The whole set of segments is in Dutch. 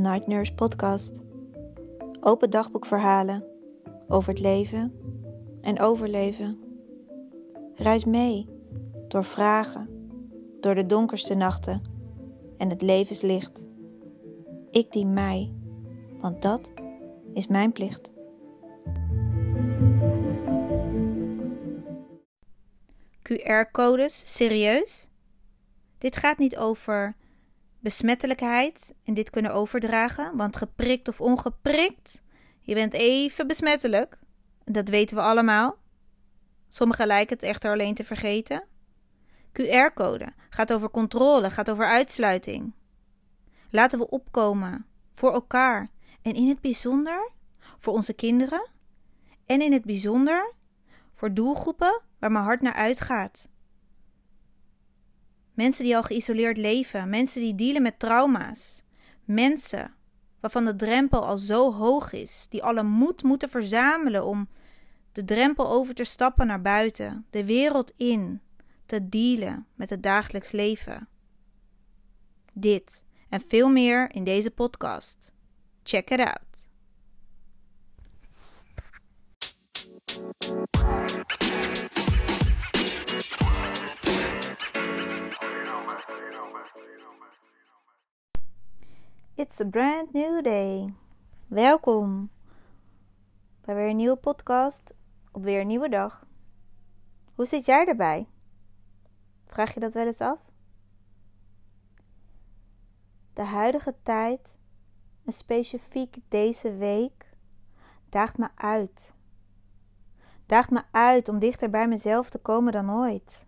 Night Nurse Podcast. Open dagboekverhalen over het leven en overleven. Reis mee door vragen, door de donkerste nachten en het levenslicht. Ik dien mij, want dat is mijn plicht. QR-codes, serieus? Dit gaat niet over besmettelijkheid en dit kunnen overdragen, want geprikt of ongeprikt, je bent even besmettelijk. Dat weten we allemaal. Sommigen lijken het echter alleen te vergeten. QR-code gaat over controle, gaat over uitsluiting. Laten we opkomen voor elkaar en in het bijzonder voor onze kinderen en in het bijzonder voor doelgroepen waar mijn hart naar uitgaat. Mensen die al geïsoleerd leven, mensen die dealen met trauma's, mensen waarvan de drempel al zo hoog is, die alle moed moeten verzamelen om de drempel over te stappen naar buiten, de wereld in, te dealen met het dagelijks leven. Dit en veel meer in deze podcast. Check it out. It's a brand new day. Welkom bij weer een nieuwe podcast op weer een nieuwe dag. Hoe zit jij erbij? Vraag je dat wel eens af? De huidige tijd, en specifiek deze week, daagt me uit. Daagt me uit om dichter bij mezelf te komen dan ooit.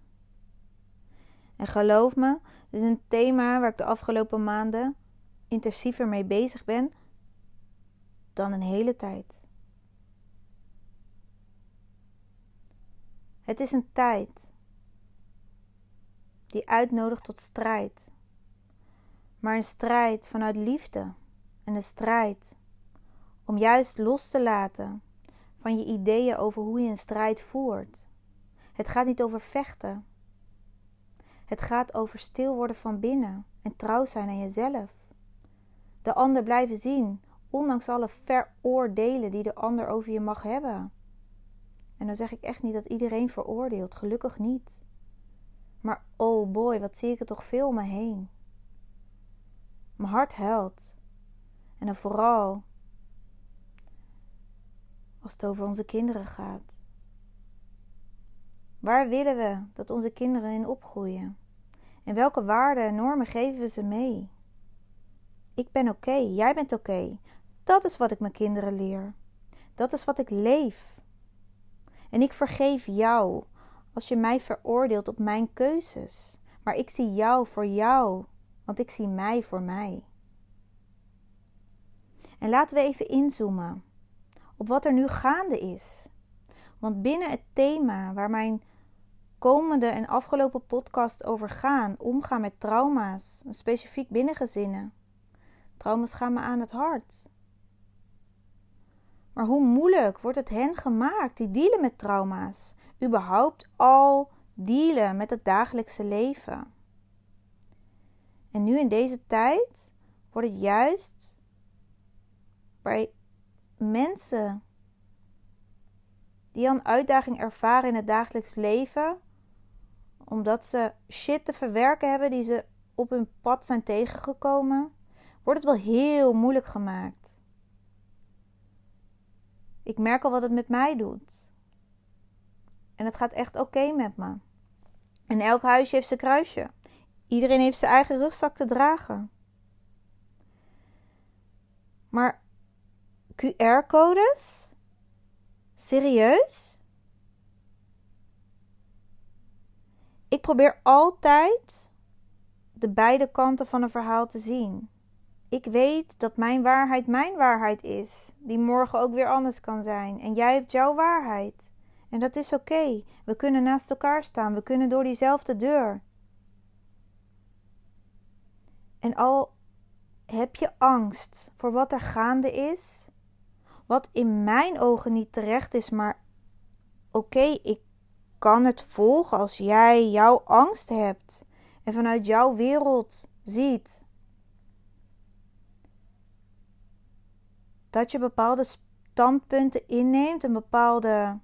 En geloof me, dit is een thema waar ik de afgelopen maanden intensiever mee bezig ben dan een hele tijd. Het is een tijd die uitnodigt tot strijd, maar een strijd vanuit liefde en een strijd om juist los te laten van je ideeën over hoe je een strijd voert. Het gaat niet over vechten. Het gaat over stil worden van binnen en trouw zijn aan jezelf de ander blijven zien, ondanks alle veroordelen die de ander over je mag hebben. En dan zeg ik echt niet dat iedereen veroordeelt, gelukkig niet. Maar oh boy, wat zie ik er toch veel om me heen. Mijn hart huilt. En dan vooral als het over onze kinderen gaat. Waar willen we dat onze kinderen in opgroeien? En welke waarden en normen geven we ze mee? Ik ben oké, jij bent oké. Dat is wat ik mijn kinderen leer. Dat is wat ik leef. En ik vergeef jou als je mij veroordeelt op mijn keuzes. Maar ik zie jou voor jou, want ik zie mij voor mij. En laten we even inzoomen op wat er nu gaande is. Want binnen het thema waar mijn komende en afgelopen podcast over gaan, omgaan met trauma's, specifiek binnengezinnen, Trauma's gaan me aan het hart. Maar hoe moeilijk wordt het hen gemaakt die dealen met trauma's? Überhaupt al dealen met het dagelijkse leven. En nu in deze tijd wordt het juist bij mensen die al een uitdaging ervaren in het dagelijks leven, omdat ze shit te verwerken hebben die ze op hun pad zijn tegengekomen, wordt het wel heel moeilijk gemaakt. Ik merk al wat het met mij doet. En het gaat echt oké met me. En elk huisje heeft zijn kruisje. Iedereen heeft zijn eigen rugzak te dragen. Maar QR-codes? Serieus? Ik probeer altijd de beide kanten van een verhaal te zien. Ik weet dat mijn waarheid mijn waarheid is, die morgen ook weer anders kan zijn. En jij hebt jouw waarheid. En dat is oké. We kunnen naast elkaar staan, we kunnen door diezelfde deur. En al heb je angst voor wat er gaande is, wat in mijn ogen niet terecht is, maar oké, ik kan het volgen als jij jouw angst hebt en vanuit jouw wereld ziet dat je bepaalde standpunten inneemt en bepaalde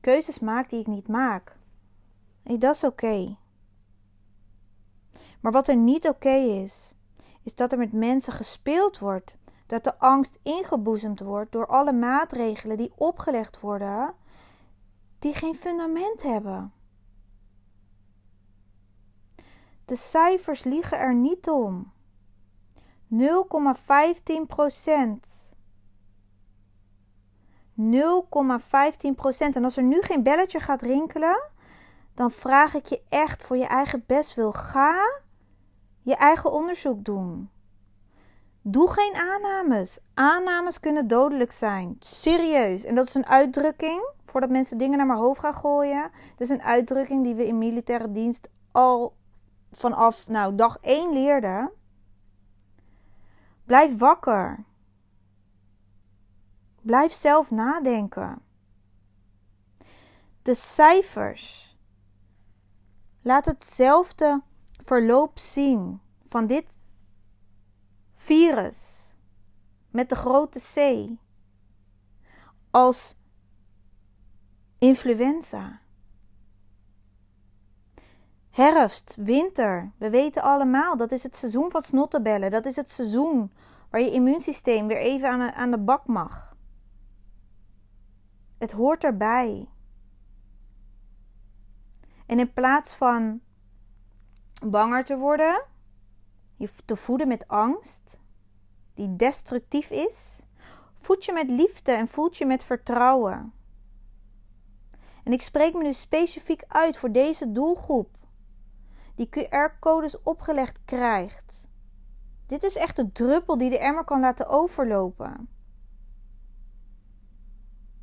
keuzes maakt die ik niet maak. Nee, dat is oké. Maar wat er niet oké is, is dat er met mensen gespeeld wordt. Dat de angst ingeboezemd wordt door alle maatregelen die opgelegd worden, die geen fundament hebben. De cijfers liegen er niet om. 0,15 procent. 0,15 procent. En als er nu geen belletje gaat rinkelen, dan vraag ik je echt voor je eigen bestwil. Ga je eigen onderzoek doen. Doe geen aannames. Aannames kunnen dodelijk zijn. Serieus. En dat is een uitdrukking, voordat mensen dingen naar mijn hoofd gaan gooien. Dat is een uitdrukking die we in militaire dienst al vanaf nou, dag 1 leerden. Blijf wakker. Blijf zelf nadenken. De cijfers. Laat hetzelfde verloop zien van dit virus met de grote C als influenza. Herfst, winter. We weten allemaal, dat is het seizoen van snottenbellen. Dat is het seizoen waar je immuunsysteem weer even aan de, aan de bak mag. Het hoort erbij. En in plaats van banger te worden, je te voeden met angst, die destructief is, voed je met liefde en voed je met vertrouwen. En ik spreek me nu specifiek uit voor deze doelgroep die QR-codes opgelegd krijgt. Dit is echt de druppel die de emmer kan laten overlopen.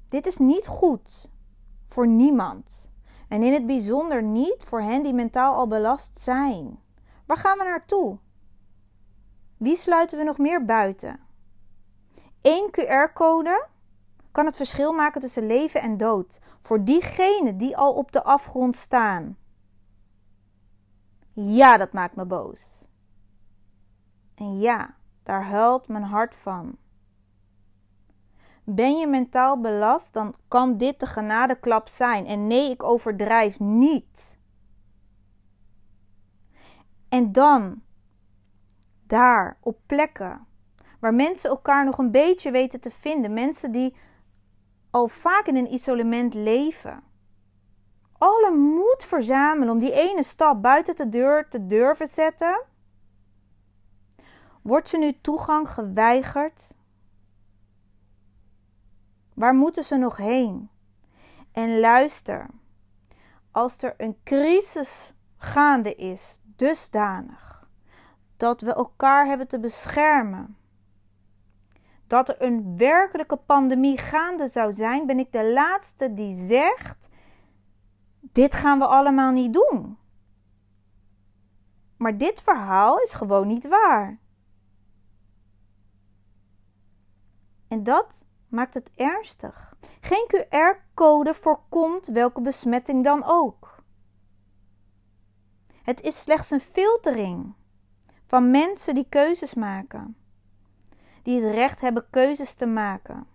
Dit is niet goed voor niemand. En in het bijzonder niet voor hen die mentaal al belast zijn. Waar gaan we naartoe? Wie sluiten we nog meer buiten? Eén QR-code kan het verschil maken tussen leven en dood voor diegenen die al op de afgrond staan. Ja, dat maakt me boos. En ja, daar huilt mijn hart van. Ben je mentaal belast, dan kan dit de genadeklap zijn. En nee, ik overdrijf niet. En dan, daar, op plekken waar mensen elkaar nog een beetje weten te vinden. Mensen die al vaak in een isolement leven alle moed verzamelen om die ene stap buiten de deur te durven zetten? Wordt ze nu toegang geweigerd? Waar moeten ze nog heen? En luister, als er een crisis gaande is, dusdanig dat we elkaar hebben te beschermen, dat er een werkelijke pandemie gaande zou zijn, ben ik de laatste die zegt dit gaan we allemaal niet doen. Maar dit verhaal is gewoon niet waar. En dat maakt het ernstig. Geen QR-code voorkomt welke besmetting dan ook. Het is slechts een filtering van mensen die keuzes maken, die het recht hebben keuzes te maken.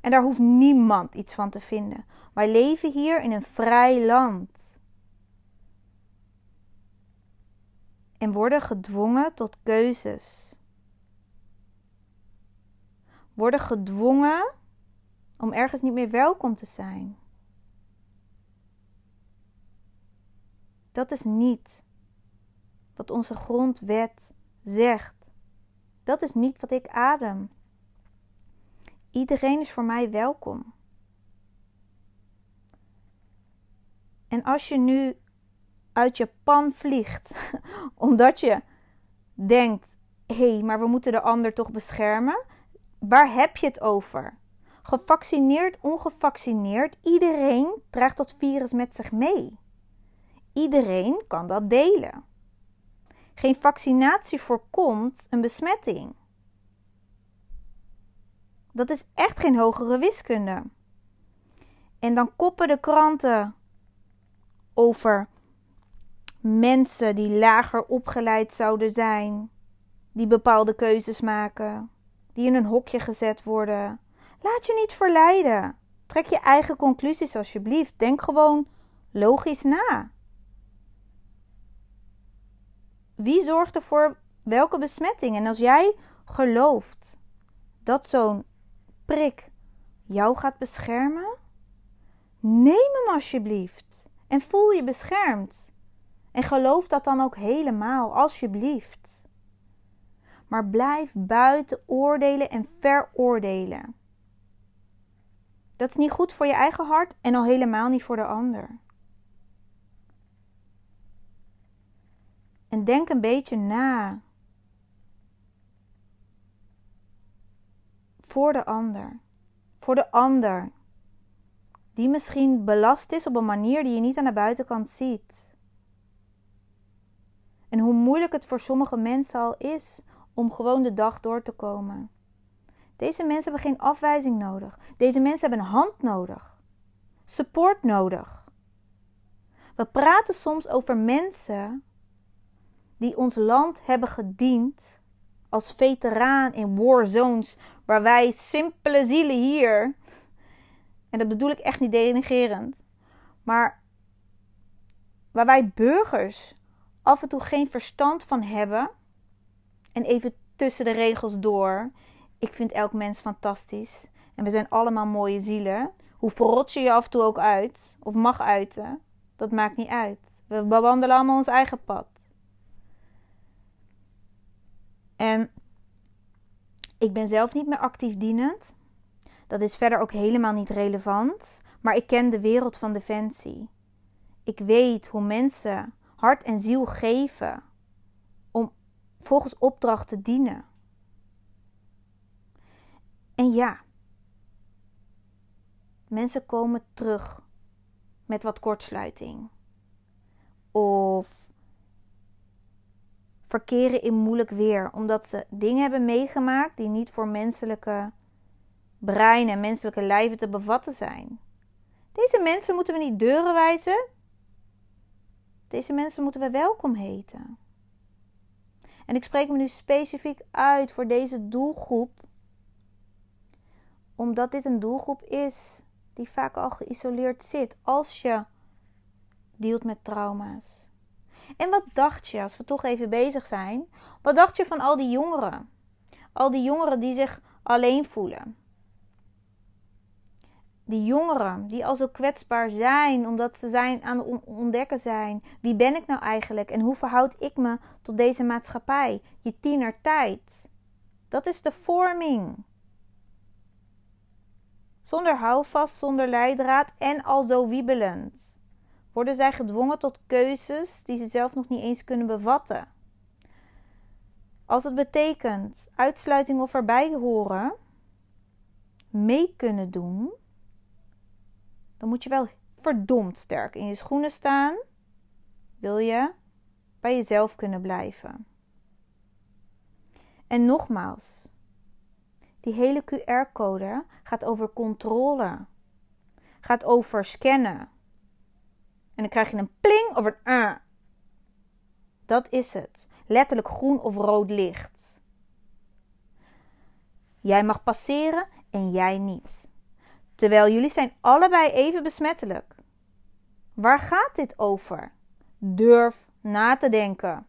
En daar hoeft niemand iets van te vinden. Wij leven hier in een vrij land. En worden gedwongen tot keuzes. Worden gedwongen om ergens niet meer welkom te zijn. Dat is niet wat onze grondwet zegt. Dat is niet wat ik adem. Iedereen is voor mij welkom. En als je nu uit je pan vliegt, omdat je denkt: hé, hey, maar we moeten de ander toch beschermen, waar heb je het over? Gevaccineerd, ongevaccineerd, iedereen draagt dat virus met zich mee. Iedereen kan dat delen. Geen vaccinatie voorkomt een besmetting. Dat is echt geen hogere wiskunde. En dan koppen de kranten over mensen die lager opgeleid zouden zijn, die bepaalde keuzes maken. die in een hokje gezet worden. Laat je niet verleiden. Trek je eigen conclusies alsjeblieft. Denk gewoon logisch na. Wie zorgt er voor welke besmetting? En als jij gelooft dat zo'n prik jou gaat beschermen, neem hem alsjeblieft. En voel je beschermd. En geloof dat dan ook helemaal, alsjeblieft. Maar blijf buiten oordelen en veroordelen. Dat is niet goed voor je eigen hart en al helemaal niet voor de ander. En denk een beetje na. Voor de ander. Voor de ander. Die misschien belast is op een manier die je niet aan de buitenkant ziet. En hoe moeilijk het voor sommige mensen al is om gewoon de dag door te komen. Deze mensen hebben geen afwijzing nodig. Deze mensen hebben een hand nodig. Support nodig. We praten soms over mensen die ons land hebben gediend als veteraan in war zones, waar wij simpele zielen hier, en dat bedoel ik echt niet denigerend, maar waar wij burgers af en toe geen verstand van hebben en even tussen de regels door. Ik vind elk mens fantastisch en we zijn allemaal mooie zielen. Hoe verrot je je af en toe ook uit, of mag uiten, dat maakt niet uit. We bewandelen allemaal ons eigen pad. En ik ben zelf niet meer actief dienend. Dat is verder ook helemaal niet relevant. Maar ik ken de wereld van defensie. Ik weet hoe mensen hart en ziel geven om volgens opdracht te dienen. En ja, mensen komen terug met wat kortsluiting. Of verkeren in moeilijk weer, omdat ze dingen hebben meegemaakt die niet voor menselijke brein en menselijke lijven te bevatten zijn. Deze mensen moeten we niet deuren wijzen. Deze mensen moeten we welkom heten. En ik spreek me nu specifiek uit voor deze doelgroep, omdat dit een doelgroep is die vaak al geïsoleerd zit als je dealt met trauma's. En wat dacht je, als we toch even bezig zijn, wat dacht je van al die jongeren? Al die jongeren die zich alleen voelen. Die jongeren die al zo kwetsbaar zijn omdat ze zijn aan het ontdekken zijn. Wie ben ik nou eigenlijk en hoe verhoud ik me tot deze maatschappij? Je tienertijd. Dat is de vorming. Zonder houvast, zonder leidraad en al zo wiebelend worden zij gedwongen tot keuzes die ze zelf nog niet eens kunnen bevatten. Als het betekent uitsluiting of erbij horen, mee kunnen doen, dan moet je wel verdomd sterk in je schoenen staan. Wil je bij jezelf kunnen blijven. En nogmaals, die hele QR-code gaat over controle, gaat over scannen en dan krijg je een pling of een uh. Dat is het. Letterlijk groen of rood licht. Jij mag passeren en jij niet. Terwijl jullie zijn allebei even besmettelijk. Waar gaat dit over? Durf na te denken.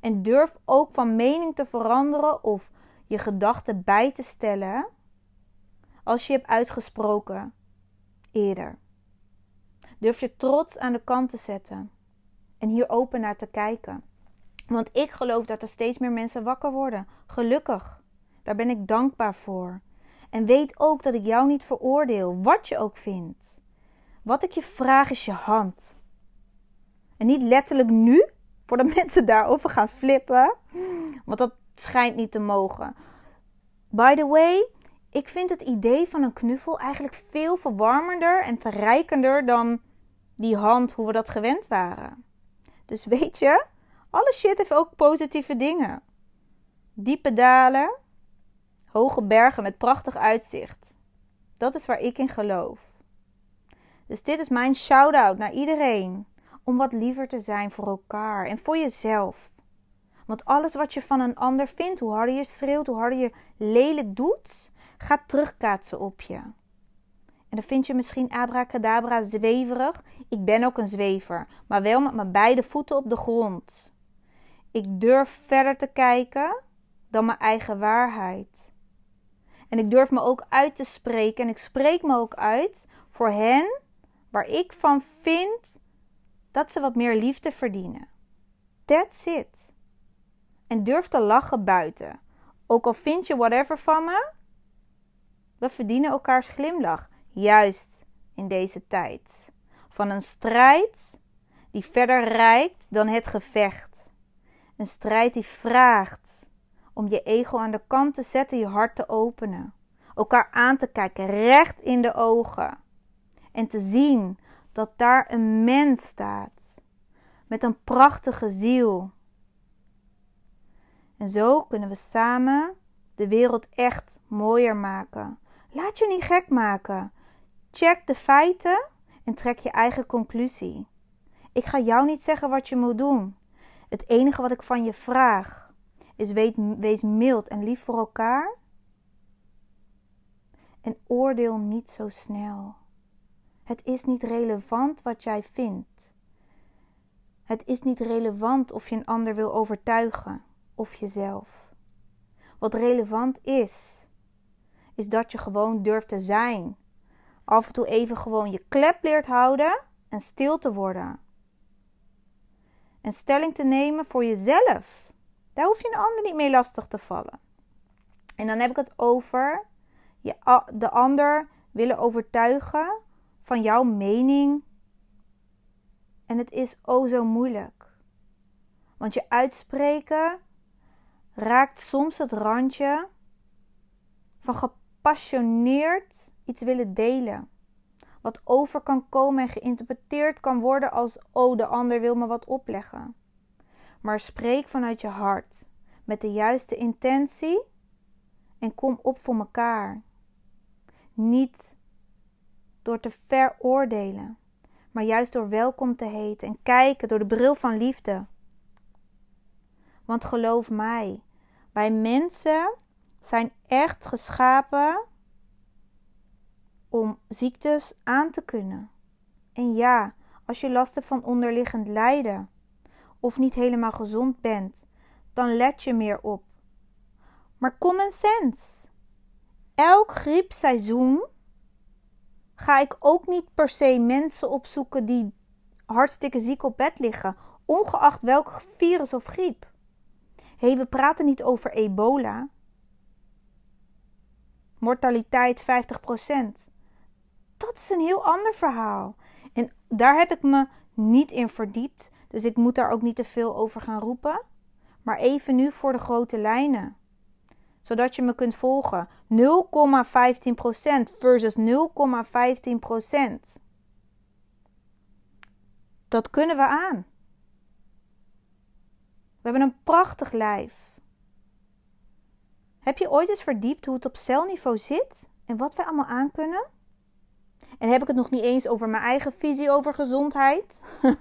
En durf ook van mening te veranderen of je gedachten bij te stellen als je hebt uitgesproken eerder. Durf je trots aan de kant te zetten en hier open naar te kijken. Want ik geloof dat er steeds meer mensen wakker worden. Gelukkig. Daar ben ik dankbaar voor. En weet ook dat ik jou niet veroordeel, wat je ook vindt. Wat ik je vraag is je hand. En niet letterlijk nu, voordat mensen daarover gaan flippen. Want dat schijnt niet te mogen. By the way, ik vind het idee van een knuffel eigenlijk veel verwarmender en verrijkender dan die hand, hoe we dat gewend waren. Dus weet je, alle shit heeft ook positieve dingen. Diepe dalen, hoge bergen met prachtig uitzicht. Dat is waar ik in geloof. Dus dit is mijn shout-out naar iedereen. Om wat liever te zijn voor elkaar en voor jezelf. Want alles wat je van een ander vindt, hoe harder je schreeuwt, hoe harder je lelijk doet, gaat terugkaatsen op je. En dan vind je misschien abracadabra zweverig. Ik ben ook een zwever, maar wel met mijn beide voeten op de grond. Ik durf verder te kijken dan mijn eigen waarheid. En ik durf me ook uit te spreken en ik spreek me ook uit voor hen waar ik van vind dat ze wat meer liefde verdienen. That's it. En durf te lachen buiten. Ook al vind je whatever van me, we verdienen elkaars glimlach. Juist in deze tijd. Van een strijd die verder reikt dan het gevecht. Een strijd die vraagt om je ego aan de kant te zetten, je hart te openen. Elkaar aan te kijken, recht in de ogen. En te zien dat daar een mens staat. Met een prachtige ziel. En zo kunnen we samen de wereld echt mooier maken. Laat je niet gek maken. Check de feiten en trek je eigen conclusie. Ik ga jou niet zeggen wat je moet doen. Het enige wat ik van je vraag is: wees mild en lief voor elkaar. En oordeel niet zo snel. Het is niet relevant wat jij vindt. Het is niet relevant of je een ander wil overtuigen of jezelf. Wat relevant is, is dat je gewoon durft te zijn. Af en toe even gewoon je klep leert houden en stil te worden. En stelling te nemen voor jezelf. Daar hoef je een ander niet mee lastig te vallen. En dan heb ik het over je, de ander willen overtuigen van jouw mening. En het is o zo moeilijk. Want je uitspreken raakt soms het randje van gepassioneerd iets willen delen. Wat over kan komen en geïnterpreteerd kan worden als: oh, de ander wil me wat opleggen. Maar spreek vanuit je hart, met de juiste intentie en kom op voor elkaar. Niet door te veroordelen, maar juist door welkom te heten en kijken door de bril van liefde. Want geloof mij, wij mensen zijn echt geschapen om ziektes aan te kunnen. En ja, als je last hebt van onderliggend lijden of niet helemaal gezond bent, dan let je meer op. Maar common sense. Elk griepseizoen ga ik ook niet per se mensen opzoeken die hartstikke ziek op bed liggen, ongeacht welk virus of griep. Hé, we praten niet over ebola. Mortaliteit 50%. Dat is een heel ander verhaal. En daar heb ik me niet in verdiept. Dus ik moet daar ook niet te veel over gaan roepen. Maar even nu voor de grote lijnen. Zodat je me kunt volgen. 0,15% versus 0,15%. Dat kunnen we aan. We hebben een prachtig lijf. Heb je ooit eens verdiept hoe het op celniveau zit en wat wij allemaal aan kunnen? En heb ik het nog niet eens over mijn eigen visie over gezondheid?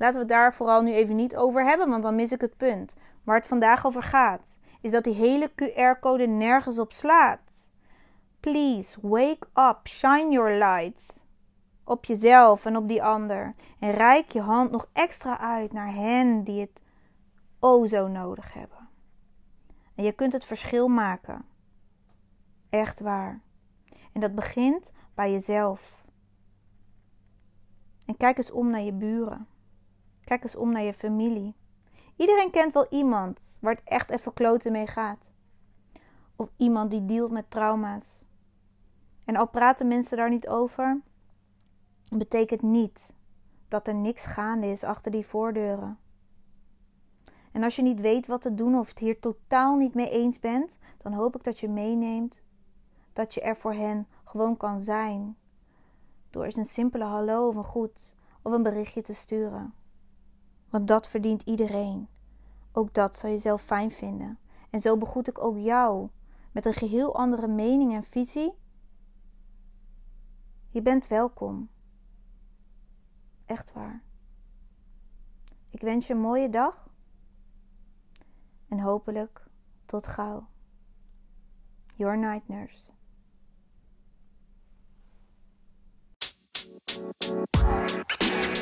Laten we het daar vooral nu even niet over hebben, want dan mis ik het punt. Waar het vandaag over gaat, is dat die hele QR-code nergens op slaat. Please, wake up, shine your light. Op jezelf en op die ander. En reik je hand nog extra uit naar hen die het o zo nodig hebben. En je kunt het verschil maken. Echt waar. En dat begint bij jezelf. En kijk eens om naar je buren. Kijk eens om naar je familie. Iedereen kent wel iemand waar het echt even kloten mee gaat. Of iemand die dealt met trauma's. En al praten mensen daar niet over, betekent niet dat er niks gaande is achter die voordeuren. En als je niet weet wat te doen of het hier totaal niet mee eens bent, dan hoop ik dat je meeneemt dat je er voor hen gewoon kan zijn. Door eens een simpele hallo of een goed of een berichtje te sturen. Want dat verdient iedereen. Ook dat zou je zelf fijn vinden. En zo begroet ik ook jou met een geheel andere mening en visie. Je bent welkom. Echt waar. Ik wens je een mooie dag En hopelijk tot gauw. Your Night Nurse. Thank you.